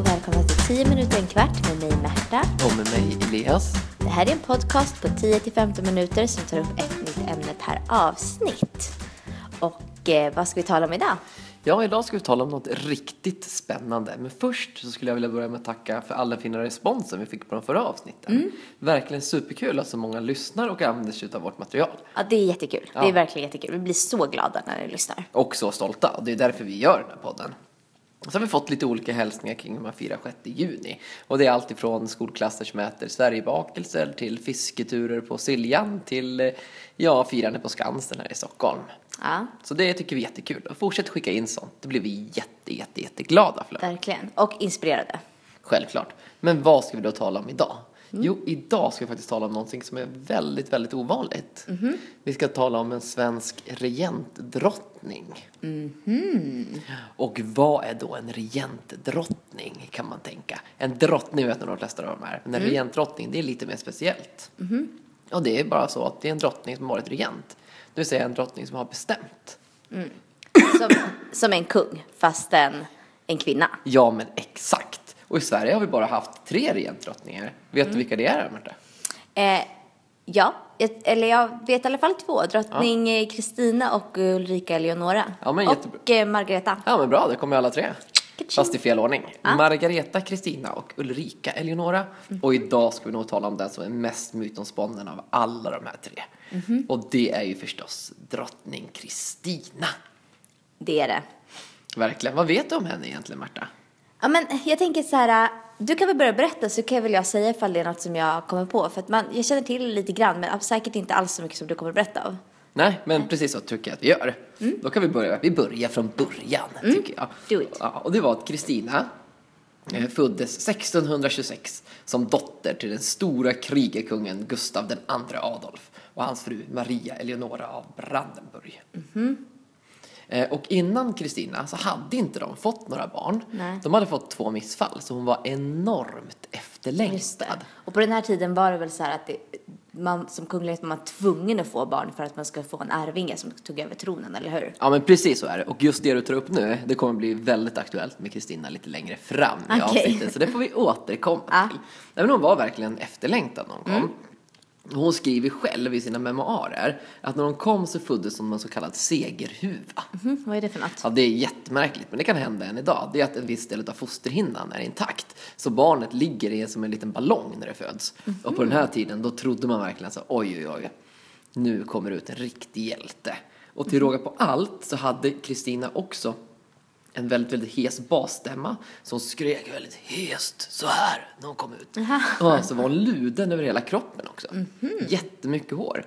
och välkomna till 10 minuter en kvart med mig Märta. Och med mig Elias. Det här är en podcast på 10-15 minuter som tar upp ett nytt ämne per avsnitt. Och eh, vad ska vi tala om idag? Ja, idag ska vi tala om något riktigt spännande. Men först så skulle jag vilja börja med att tacka för all den fina responsen vi fick på de förra avsnitten. Verkligen superkul att så många lyssnar och använder sig av vårt material. Ja, det är jättekul. Det Ja. är verkligen jättekul. Vi blir så glada när ni lyssnar. Och så stolta. Och det är därför vi gör den här podden. Så har vi fått lite olika hälsningar kring hur man firar 6 juni. Och det är allt ifrån skolklasser som äter Sverigebakelser till fisketurer på Siljan till eh, ja, firande på Skansen här i Stockholm. Ja, Så det tycker vi är jättekul. Och fortsätt skicka in sånt. Det blir vi jätte, jätte, jätteglada för. verkligen. Och inspirerade. Självklart. Men vad ska vi då tala om idag? Jo, idag ska vi faktiskt tala om någonting som är väldigt, väldigt ovanligt. Vi ska tala om en svensk regentdrottning. Och vad är då en regentdrottning kan man tänka? En drottning vet nog de flesta av dem är. Men en regentdrottning, det är lite mer speciellt. Och det är bara så att det är en drottning som har varit regent. Det vill säga en drottning som har bestämt. Som, som en kung, fast en, en kvinna. Ja, men exakt. Och i Sverige har vi bara haft tre regentdrottningar. Vet du vilka det är, Märta? Eh, ja, eller jag vet i alla fall två. Drottning Kristina och Ulrika Eleonora. Ja, men jättebra. och eh, Margareta. Ja, men bra, det kommer alla tre. Fast i fel ordning. Margareta, Kristina och Ulrika Eleonora. Och idag ska vi nog tala om den som är mest mytomspunnen av alla de här tre. Och det är ju förstås drottning Kristina. Det är det. Verkligen. Vad vet du om henne egentligen, Märta? Ja, men jag tänker så här, äh, du kan väl börja berätta så kan väl jag säga ifall det är något som jag kommer på. För att man, jag känner till lite grann, men säkert inte alls så mycket som du kommer berätta av. Nej, men precis så tycker jag att vi gör. Då kan vi börja. Vi börjar från början, tycker jag. Do it. Ja, och det var att Kristina eh, föddes 1626 som dotter till den stora krigarkungen Gustav II Adolf och hans fru Maria Eleonora av Brandenburg. Eh, Och innan Kristina så hade inte de fått några barn. Nej. De hade fått två missfall, så hon var enormt efterlängtad. Och på den här tiden var det väl så här att det, man som kunglighet var man tvungen att få barn för att man ska få en arvinge som tog över tronen, eller hur? Ja men precis så är det. Och just det du tar upp nu, det kommer bli väldigt aktuellt med Kristina lite längre fram i Okej. avsnittet. Så det får vi återkomma Ja. till. Nej, men hon var verkligen efterlängtad när hon kom. Hon skriver själv i sina memoarer att när hon kom så föddes hon med en så kallad segerhuva. Mhm, vad är det för något? Ja, det är jättemärkligt, men det kan hända än idag. Det är att en viss del av fosterhinnan är intakt. Så barnet ligger i som en liten ballong när det föds. Och på den här tiden, då trodde man verkligen så oj, oj, oj. Nu kommer ut en riktig hjälte. Och till råga på allt så hade Kristina också en väldigt, väldigt hes basstämma. Så hon skrek väldigt hest så här när hon kom ut. Och så var hon luden över hela kroppen också. Jättemycket hår.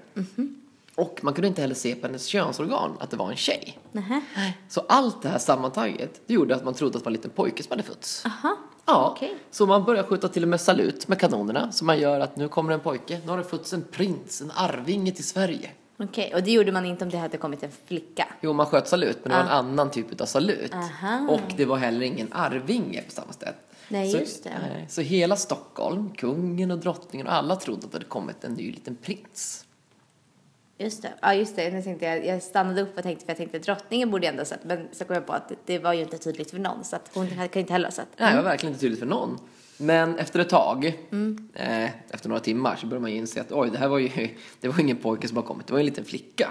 Och man kunde inte heller se på hennes könsorgan att det var en tjej. Nähä. Så allt det här sammantaget, det gjorde att man trodde att det var en liten pojke som hade fötts. Aha. Ja, okej. så man började skjuta till och med salut med kanonerna. Så man gör att nu kommer en pojke, nu har det fötts en prins, en arvinge till Sverige. Okej, och det gjorde man inte om det hade kommit en flicka? Jo, man sköt salut, men det var en annan typ av salut. Aha. Och det var heller ingen arvinge på samma sätt. Nej, så, just det. nej, Så hela Stockholm, kungen och drottningen och alla trodde att det hade kommit en ny liten prins. Just det. Ja, just det. Nu tänkte jag, jag stannade upp och tänkte, för jag tänkte drottningen borde jag ändå ha sett, men så kom jag på att det, det var ju inte tydligt för någon, så att hon kan inte heller ha sett. Nej, det var verkligen inte tydligt för någon. Men efter ett tag, eh, efter några timmar, så började man ju inse att oj, det här var ju, det var ingen pojke som har kommit, det var ju en liten flicka.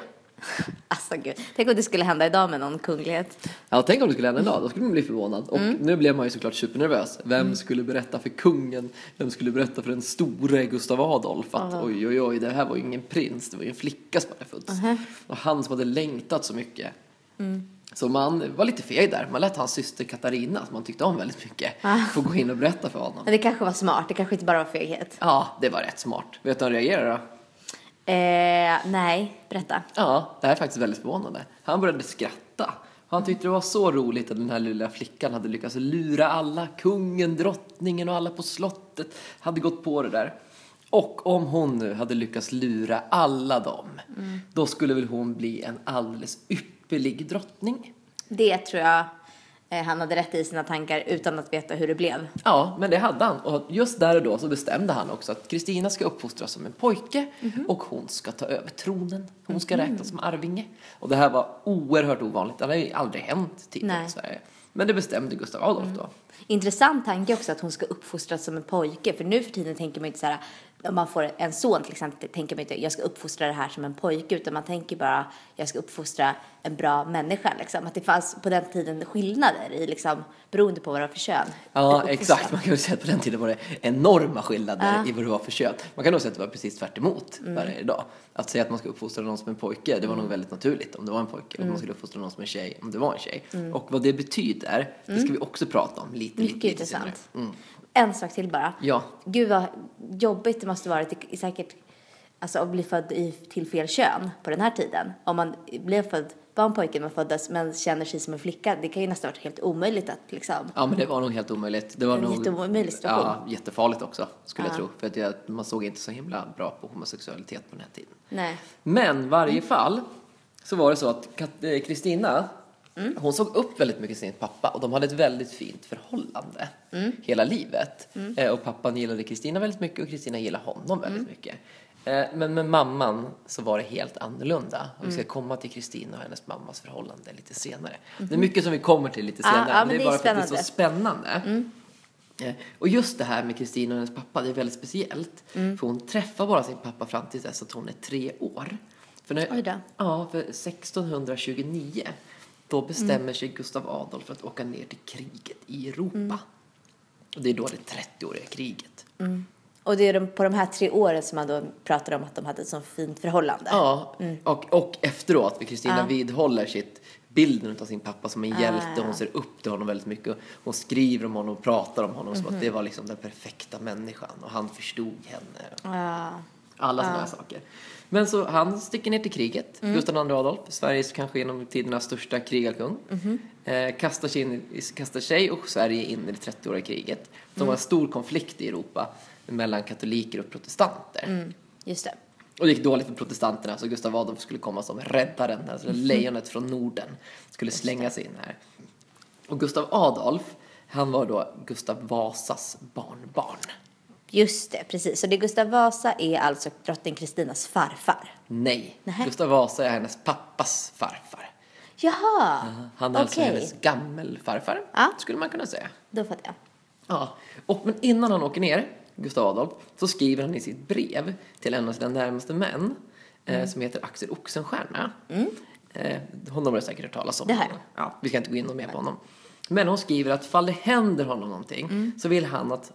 Alltså gud, tänk om det skulle hända idag med någon kunglighet. Ja, tänk om det skulle hända idag, då skulle man bli förvånad. Och nu blev man ju såklart supernervös. Vem skulle berätta för kungen? Vem skulle berätta för den store Gustav Adolf att oj, oj, oj, det här var ju ingen prins, det var ju en flicka som hade fötts. Och han som hade längtat så mycket. Så man var lite feg där. Man lät hans syster Katarina, som man tyckte om väldigt mycket, få gå in och berätta för honom. Men det kanske var smart, det kanske inte bara var feghet. Ja, det var rätt smart. Vet du hur han reagerade då? Eh, nej, berätta. Ja, det här är faktiskt väldigt förvånande. Han började skratta. Han tyckte det var så roligt att den här lilla flickan hade lyckats lura alla. Kungen, drottningen och alla på slottet hade gått på det där. Och om hon nu hade lyckats lura alla dem, då skulle väl hon bli en alldeles ypperlig drottning. Det tror jag eh, han hade rätt i sina tankar utan att veta hur det blev. Ja, men det hade han. Och just där och då så bestämde han också att Kristina ska uppfostras som en pojke Mhm. och hon ska ta över tronen. Hon ska räknas som arvinge. Och det här var oerhört ovanligt. Det hade ju aldrig hänt tidigare i Sverige. Men det bestämde Gustav Adolf då. Intressant tanke också att hon ska uppfostras som en pojke. För nu för tiden tänker man inte så här, om man får en son till exempel, tänker man inte jag ska uppfostra det här som en pojke. Utan man tänker bara, jag ska uppfostra en bra människa. Liksom. Att det fanns på den tiden skillnader i liksom, beroende på vad det var för kön. Ja, exakt. Man kan väl säga att på den tiden var det enorma skillnader Ja. Mm. i vad det var för kön. Man kan nog säga att det var precis tvärt emot vad det är idag. Att säga att man ska uppfostra någon som en pojke, det var nog väldigt naturligt om det var en pojke. Och Mm. man skulle uppfostra någon som en tjej om det var en tjej. Och vad det betyder, det ska vi också prata om lite, lite, Mm. Mycket lite senare. intressant. En sak till bara. Ja. Gud vad jobbigt det måste vara. Är säkert alltså, att bli född i, till fel kön på den här tiden. Om man blev född, var en pojke när man föddes men känner sig som en flicka. Det kan ju nästan varit helt omöjligt att liksom. Ja, men det var nog helt omöjligt. Det var En nog, jätteomöjlig situation. Ja, jättefarligt också, skulle jag Ja. tro. För att jag, man såg inte så himla bra på homosexualitet på den här tiden. Nej. Men i varje fall så var det så att Kat- Kristina, hon såg upp väldigt mycket till sin pappa och de hade ett väldigt fint förhållande hela livet. Eh, Och pappan gillade Kristina väldigt mycket och Kristina gillade honom väldigt mycket. Eh, Men med mamman så var det helt annorlunda. Och vi ska komma till Kristina och hennes mammas förhållande lite senare. Det är mycket som vi kommer till lite Ja, senare. ja, men det är det är bara för att det är så spännande. Mm. Eh, Och just det här med Kristina och hennes pappa, det är väldigt speciellt. Mm. För hon träffar bara sin pappa fram till dess att hon är tre år. För när, Oj då. Ja, för 1629 då bestämmer Mm. sig Gustav Adolf för att åka ner till kriget i Europa. Mm. Och det är då det 30-åriga kriget. Och det är på de här tre åren som man då pratar om att de hade ett så fint förhållande. Ja, och, och efteråt, för Kristina Ja. vidhåller sitt bilden av sin pappa som en Ah, hjälte. ja. Hon ser upp till honom väldigt mycket. Hon skriver om honom och pratar om honom som Mhm. att det var liksom den perfekta människan och han förstod henne. Ja. Alla sådana här saker. Men så han sticker ner till kriget, Mm. Gustav II Adolf, Sveriges kanske genom tiderna största krigarkung. Mhm. Eh, kastar, sig in, kastar sig och Sverige in i det 30-åriga kriget. Som Mm. var en stor konflikt i Europa mellan katoliker och protestanter. Mm. Just det. Och det gick dåligt för protestanterna så Gustav Adolf skulle komma som räddaren, alltså Mhm. lejonet från Norden. Skulle slänga sig in här. Och Gustav Adolf, han var då Gustav Vasas barnbarn. Just det, precis. Så det Gustav Vasa är alltså drottning Kristinas farfar. Nej, Nähä. Gustav Vasa är hennes pappas farfar. Jaha, Han är alltså okej. hennes gammelfarfar, Ja. skulle man kunna säga. Då fattar jag. Ja, och men innan han åker ner, Gustav Adolf, så skriver han i sitt brev till en av sina närmaste män, Mm. eh, som heter Axel Oxenstierna. Eh, honom har du säkert hört talas om. Det jag. Ja, vi ska inte gå in mer på honom. Men hon skriver att fall det händer honom någonting Mm. så vill han att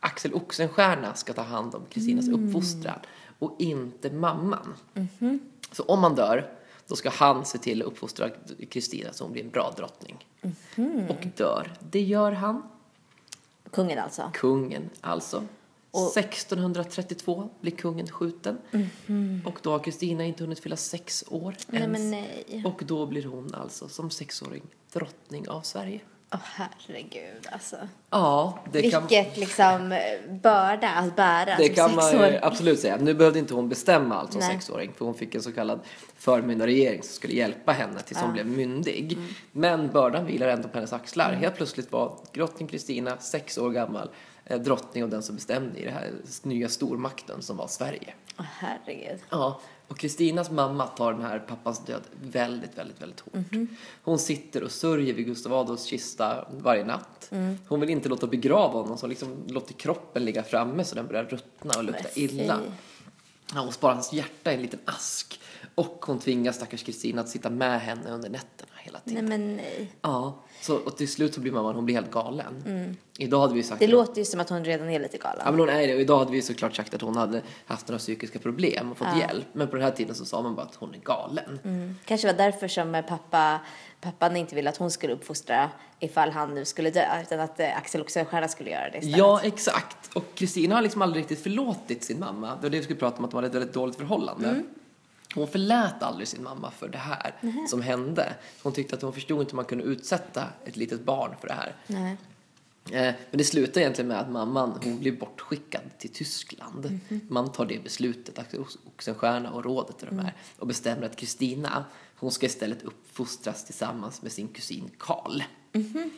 Axel Oxenstierna ska ta hand om Kristinas Mm. uppfostran och inte mamman. Mhm. Så om han dör, då ska han se till att uppfostra Kristina så hon blir en bra drottning. Mhm. Och dör. Det gör han. Kungen alltså. Kungen alltså. Och- 1632 blir kungen skjuten. Och då har Kristina inte hunnit fylla sex år Nej, ens. men nej. Och då blir hon alltså som sexåring drottning av Sverige. Åh herregud alltså. Ja, det kan, Vilket liksom eh, börda att bära det som kan man sexåring. absolut säga. Nu behövde inte hon bestämma allt som Nej. sexåring för hon fick en så kallad förmyndarregering som skulle hjälpa henne tills hon blev myndig. Mm. Men bördan vilar ändå på hennes axlar. Helt plötsligt var drottning Kristina sex år gammal eh, drottning och den som bestämde i den här nya stormakten som var Sverige. Åh herregud. Ja, och Kristinas mamma tar den här pappans död väldigt, väldigt, väldigt hårt. Mhm. Hon sitter och sörjer vid Gustav Adolfs kista varje natt. Mm. Hon vill inte låta begrava honom så hon liksom låter kroppen ligga framme så den börjar ruttna och lukta illa. Hon sparar hans hjärta i en liten ask. Och hon tvingar stackars Kristina att sitta med henne under nätterna hela Nej tiden. men nej. Ja, så, och till slut så blir mamman hon blir helt galen. Idag hade vi sagt Mm. Det låter ju som att hon redan är lite galen. Ja men hon är det och idag hade vi såklart sagt att hon hade haft några psykiska problem och fått Ja. hjälp. Men på den här tiden så sa man bara att hon är galen. Mm. Kanske var därför som pappa, pappan inte ville att hon skulle uppfostra ifall han nu skulle dö, utan att eh, Axel Oxenstierna skulle göra det istället. Ja, exakt. Och Kristina har liksom aldrig riktigt förlåtit sin mamma. Det var det vi skulle prata om, att hade ett väldigt dåligt förhållande. Mm. Hon förlät aldrig sin mamma för det här som hände. Hon tyckte att hon förstod inte hur man kunde utsätta ett litet barn för det här. Eh, Men det slutar egentligen med att mamman hon blir bortskickad till Tyskland. Man tar det beslutet, Oxenstierna och rådet och de här, och bestämmer att Kristina hon ska istället uppfostras tillsammans med sin kusin Karl.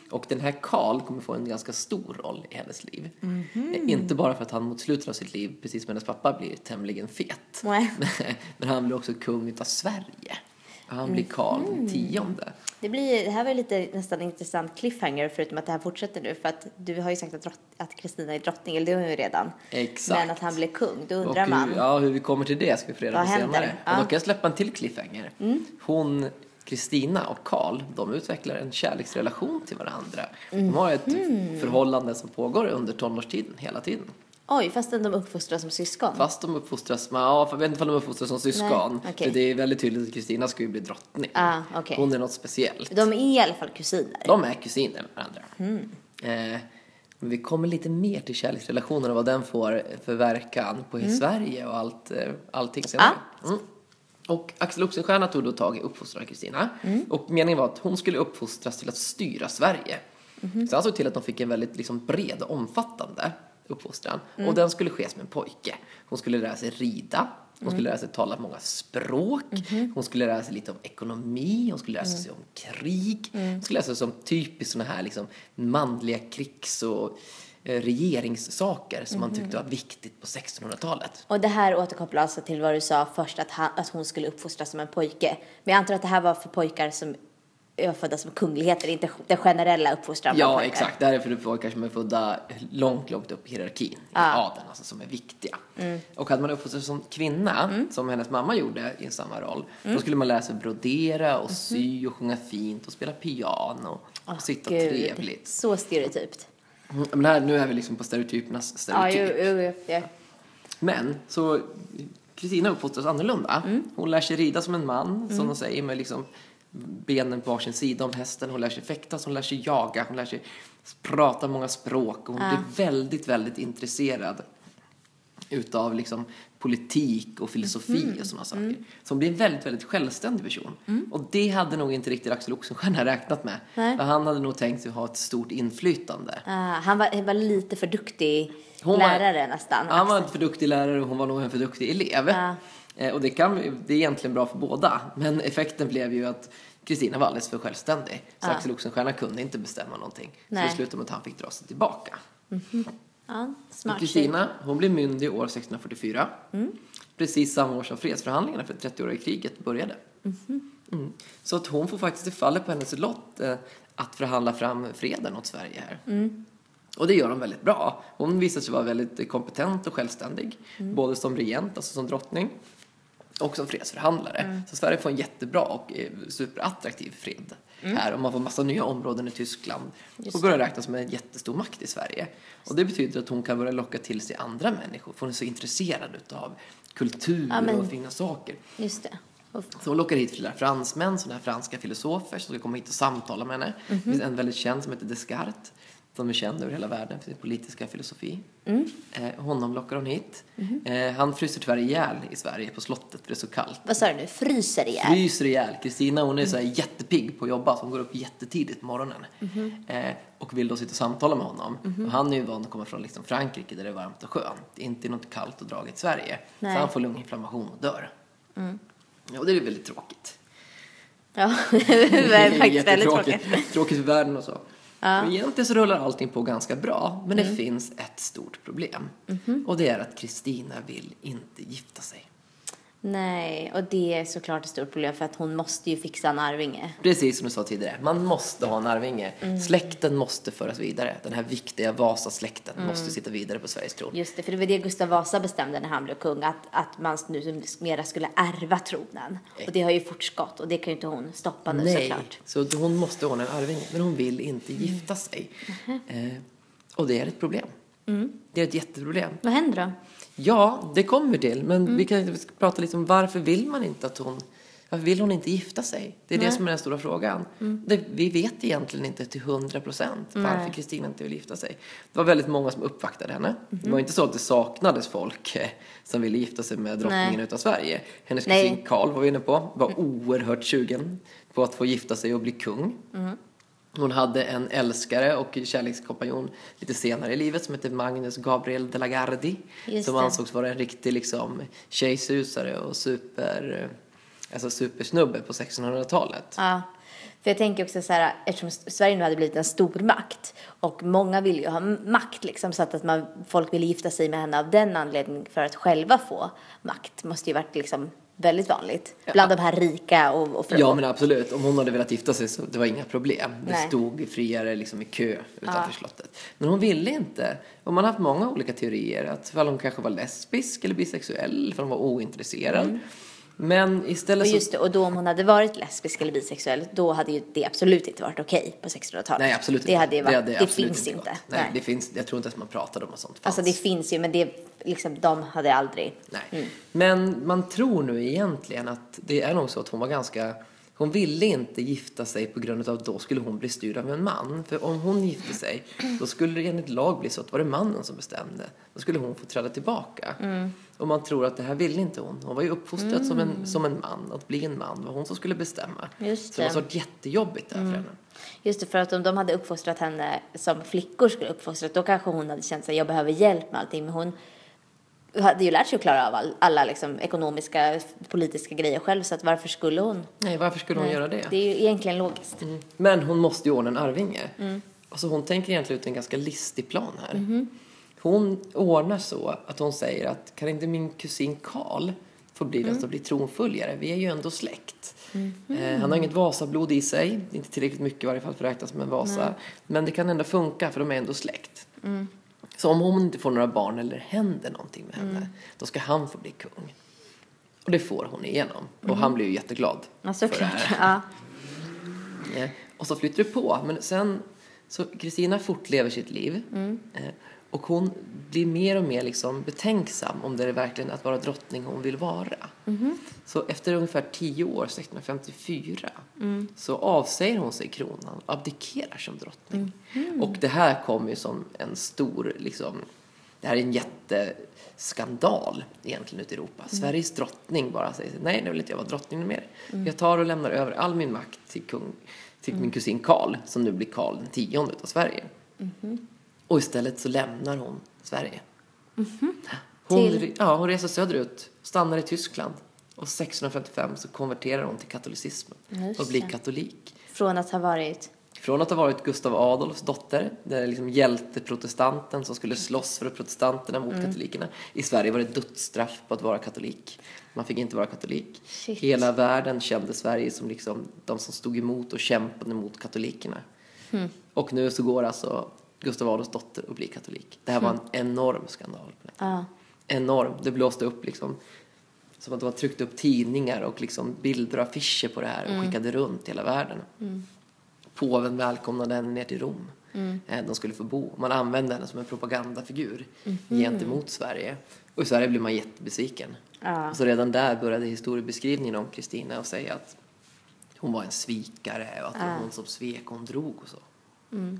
Och den här Karl kommer få en ganska stor roll i hennes liv. Eh, Inte bara för att han mot slutet av sitt liv, precis som hennes pappa, blir tämligen fet. Nej. Men han blir också kung utav Sverige. Han blir Karl den tionde. Det, blir, det här var lite nästan intressant cliffhanger förutom att det här fortsätter nu för att du har ju sagt att drott- att Kristina är drottning, eller det har hon ju redan. Exakt. Men att han blir kung, då undrar man. hur, ja, hur vi kommer till det ska vi få reda på senare. Ja. Mm. Och då kan jag släppa en till cliffhanger. Hon, Kristina och Karl, de utvecklar en kärleksrelation till varandra. De har ett Mm. förhållande som pågår under tonårstiden hela tiden. Oj, fastän de uppfostras som syskon. Fast de uppfostras, med, ja, jag vet inte om de uppfostras som syskon. Nej, okej. För det är väldigt tydligt att Kristina ska ju bli drottning. Ah, okej. Hon är något speciellt. De är i alla fall kusiner. De är kusiner med varandra. Mm. Eh, men vi kommer lite mer till kärleksrelationen och vad den får för verkan på Sverige och allt, eh, allting senare. Mm. Och Axel Oxenstierna tog då tag i uppfostran av Kristina. Mm. Och meningen var att hon skulle uppfostras till att styra Sverige. Mhm. Så han såg till att de fick en väldigt liksom, bred och omfattande uppfostran. Mm. Och den skulle ske som en pojke. Hon skulle lära sig rida. Hon Mm. skulle lära sig tala många språk. Mhm. Hon skulle lära sig lite om ekonomi. Hon skulle lära Mm. sig om krig. Hon skulle lära sig om typiskt sådana här liksom manliga krigs och eh, regeringssaker som man tyckte var viktigt på 1600-talet. Och det här återkopplar alltså till vad du sa först, att, han, att hon skulle uppfostras som en pojke. Men jag antar att det här var för pojkar som födda som kungligheter, inte den generella uppfostran Ja, exakt. Det här är för pojkar som är födda långt, långt upp i hierarkin, i adeln, alltså som är viktiga. Och hade man uppfostrats som kvinna, som hennes mamma gjorde i samma roll, då skulle man lära sig brodera och sy och sjunga fint och spela piano och sitta Gud, trevligt. Så stereotypt. Mm, Men här, nu är vi liksom på stereotypernas stereotyp. jo, jo, jo, ja. Men så Kristina uppfostras annorlunda. Mm. Hon lär sig rida som en man, som de säger, med liksom benen på varsin sida om hästen. Hon lär sig fäktas, hon lär sig jaga, hon lär sig prata många språk. Och hon blir väldigt, väldigt intresserad utav liksom politik och filosofi Mm. och sådana saker. Så hon blir en väldigt, väldigt självständig person. Och det hade nog inte riktigt Axel Oxenstierna räknat med. Nej. För han hade nog tänkt sig ha ett stort inflytande. Ah, han, var, han var lite för duktig Hon var- lärare nästan. Han var en för duktig lärare och hon var nog en för duktig elev. Ja. Eh, Och det, kan, det är egentligen bra för båda. Men effekten blev ju att Kristina var alldeles för självständig. Så Axel Oxenstierna kunde inte bestämma någonting. Så Nej. det slutade med att han fick dra sig tillbaka. Ja, smart. Kristina, hon blev myndig år 1644. Mm. Precis samma år som fredsförhandlingarna för 30-åriga kriget började. Mm. Så att hon får faktiskt, det faller på hennes lott eh, att förhandla fram freden åt Sverige här. Mm. Och det gör hon väldigt bra. Hon visar sig vara väldigt kompetent och självständig. Mm. Både som regent, alltså som drottning, och som fredsförhandlare. Mm. Så Sverige får en jättebra och eh, superattraktiv fred här. Och man får massa nya områden i Tyskland. Mm. Just och börjar räknas som en jättestor makt i Sverige. Och det betyder att hon kan börja locka till sig andra människor. För hon är så intresserad av kultur Ja, men- och fina saker. Just det. Så hon lockar hit flera fransmän, sådana här franska filosofer som ska komma hit och samtala med henne. Mhm. Det finns en väldigt känd som heter Descartes. Som är känd över hela världen för sin politiska filosofi. Mm. Eh, honom lockar hon hit. Mhm. Eh, han fryser tyvärr ihjäl i Sverige på slottet för det är så kallt. vad sa du nu? Fryser ihjäl? Fryser ihjäl. Kristina hon är så här Mm. jättepigg på att jobba så hon går upp jättetidigt på morgonen. Mhm. Eh, och vill då sitta och samtala med honom. Och han är ju van att komma från liksom Frankrike där det är varmt och skönt. Inte något kallt och dragigt Sverige. Nej. Så han får lunginflammation och dör. Ja, och det är väldigt tråkigt. Ja, det är faktiskt väldigt tråkigt. Tråkigt för världen och så. Men egentligen så rullar allting på ganska bra. Men Mm. det finns ett stort problem. Mhm. Och det är att Kristina vill inte gifta sig. Nej, och det är såklart ett stort problem för att hon måste ju fixa en arvinge. Precis som du sa tidigare, man måste ha en arvinge. Mm. Släkten måste föras vidare. Den här viktiga Vasasläkten Mm. måste sitta vidare på Sveriges tron. Just det, för det var det Gustav Vasa bestämde när han blev kung, att, att man nu mera skulle ärva tronen. Och det har ju fortgått och det kan ju inte hon stoppa nu Nej, såklart. så hon måste ordna en arvinge. Men hon vill inte Mm. gifta sig. Eh, och det är ett problem. Mm. Det är ett jätteproblem. Vad händer då? Ja, det kommer till. Men Mm. vi kan prata lite om varför vill man inte att hon... Varför vill hon inte gifta sig? Det är det Nej. Mm. som är den stora frågan. Det, vi vet egentligen inte till hundra procent varför. Kristina inte vill gifta sig. Det var väldigt många som uppvaktade henne. Det Mhm. var inte så att det saknades folk eh, som ville gifta sig med drottningen Nej. utav Sverige. Hennes kusin Karl var vi inne på, var oerhört sugen på att få gifta sig och bli kung. Hon hade en älskare och kärlekskompanjon lite senare i livet som hette Magnus Gabriel de la Gardie. Som ansågs vara en riktig liksom, tjejsusare och super, alltså supersnubbe på 1600-talet. Ja, för jag tänker också så här, eftersom Sverige nu hade blivit en stormakt och många vill ju ha makt liksom så att, man, folk vill gifta sig med henne av den anledningen för att själva få makt måste ju varit liksom väldigt vanligt bland de här rika och, och Ja men absolut, om hon hade velat gifta sig så det var inga problem. Det Nej. stod friare liksom i kö utanför slottet. Men hon ville inte. Och man har haft många olika teorier. Att hon kanske var lesbisk eller bisexuell, ifall hon var ointresserad. Men istället Och just det, och då om hon hade varit lesbisk eller bisexuell, då hade ju det absolut inte varit okej på 1600-talet. Nej absolut Det inte. hade ju varit, det, absolut finns inte. gått. Nej, det finns, jag tror inte ens man pratade om sånt fanns. Alltså det finns ju, men det, liksom, de hade aldrig... Nej. Men man tror nu egentligen att det är nog så att hon var ganska hon ville inte gifta sig på grund av att då skulle hon bli styrd av en man. För om hon gifte sig, då skulle det enligt lag bli så att var det mannen som bestämde. Då skulle hon få träda tillbaka. Och man tror att det här ville inte hon. Hon var ju uppfostrad som, en, som en man. Att bli en man Det var hon som skulle bestämma. Just Så det det. måste ha varit jättejobbigt där för henne. Just det, för att om de hade uppfostrat henne som flickor skulle uppfostrat, då kanske hon hade känt sig jag behöver hjälp med allting. Men hon hade ju lärt sig att klara av all, alla liksom, ekonomiska, politiska grejer själv, så att varför skulle hon? Nej, varför skulle hon göra det? Det är ju egentligen logiskt. Men hon måste ju ordna en arvinge. Mm. Alltså hon tänker egentligen ut en ganska listig plan här. Mm-hmm. Hon ordnar så att hon säger att kan inte min kusin Karl få bli Mm. den som blir tronföljare? Vi är ju ändå släkt. Mm-hmm. Eh, han har inget Vasablod i sig, inte tillräckligt mycket i varje fall för att räknas som en Vasa. Men det kan ändå funka för de är ändå släkt. Mm. Så om hon inte får några barn eller händer någonting med henne, Mm. då ska han få bli kung. Och det får hon igenom. Och han blir ju jätteglad Mm. Ja, för det såklart. här. Ja. Eh, Och så flyttar det på. Men sen, så Kristina fortlever sitt liv. Mm. Och hon blir mer och mer liksom betänksam om det är verkligen att vara drottning hon vill vara. Mm-hmm. Så efter ungefär tio år, 1654, Mm. så avsäger hon sig kronan och abdikerar som drottning. Mm-hmm. Och det här kom ju som en stor, liksom, det här är en jätteskandal egentligen ute i Europa. Mm. Sveriges drottning bara säger nej, nu vill inte jag vara drottning mer. Jag tar och lämnar över all min makt till, kung, till min kusin Karl, som nu blir Karl den tionde av Sverige. Och istället så lämnar hon Sverige. Hon, Till? ja, hon reser söderut, stannar i Tyskland. Och 1655 så konverterar hon till katolicismen Just och blir katolik. Från att ha varit... Från att ha varit Gustav Adolfs dotter, den liksom hjälteprotestanten som skulle slåss för protestanterna mot Mm. katolikerna. I Sverige var det dödsstraff på att vara katolik. Man fick inte vara katolik. Shit. Hela världen kände Sverige som liksom de som stod emot och kämpade mot katolikerna. Hmm. Och nu så går alltså Gustav Adolfs dotter och blir katolik. Det här var en enorm skandal. Ja. Enorm. Det blåste upp liksom som att de har tryckt upp tidningar och liksom bilder och affischer på det här och skickade runt hela världen. Påven välkomnade henne ner till Rom. Eh, De skulle få bo. Man använde henne som en propagandafigur gentemot Sverige. Och i Sverige blev man jättebesviken. Ja. Så redan där började historiebeskrivningen om Kristina och säga att hon var en svikare och att det var hon som svek och hon drog och så.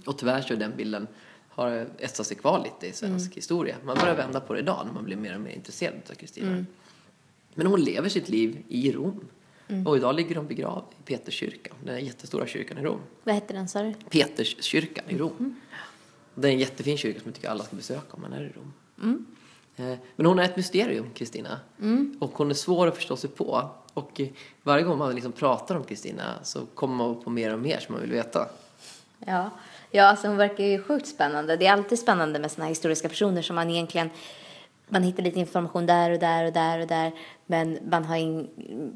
Och tyvärr så är den bilden har etsat sig kvar lite i svensk historia. Man börjar vända på det idag när man blir mer och mer intresserad av Kristina. Men hon lever sitt liv i Rom. Och idag ligger hon begravd i Peterskyrkan, den jättestora kyrkan i Rom. Vad hette den sa du? Peterskyrkan i Rom. Det är en jättefin kyrka som jag tycker alla ska besöka om man är i Rom. Eh, Men hon är ett mysterium, Kristina. Och hon är svår att förstå sig på. Och varje gång man liksom pratar om Kristina så kommer man på mer och mer som man vill veta. Ja. ja, alltså hon verkar ju sjukt spännande. Det är alltid spännande med såna här historiska personer som man egentligen man hittar lite information där och där och där och där men man har in,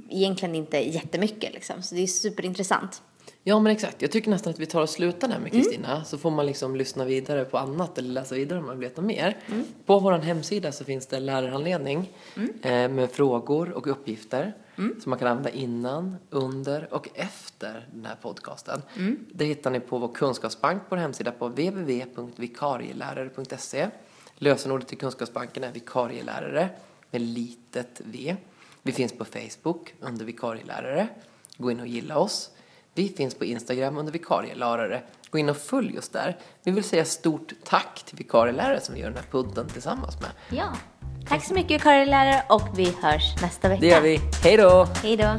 egentligen inte jättemycket liksom. Så det är superintressant. Ja men exakt, jag tycker nästan att vi tar och slutar där med Kristina så får man liksom lyssna vidare på annat eller läsa vidare om man vill veta mer. På vår hemsida så finns det lärarhandledning eh, med frågor och uppgifter som man kan använda innan, under och efter den här podcasten. Det hittar ni på vår kunskapsbank på vår hemsida på www.vikarielärare.se. Lösenordet till kunskapsbanken är vikarielärare med litet v. Vi finns på Facebook under vikarielärare. Gå in och gilla oss. Vi finns på Instagram under vikarielärare. Gå in och följ oss där. Vi vill säga stort tack till vikarielärare som vi gör den här podden tillsammans med. Ja. Tack så mycket Karin lärare och vi hörs nästa vecka. Det gör vi. Hej då! Hej då.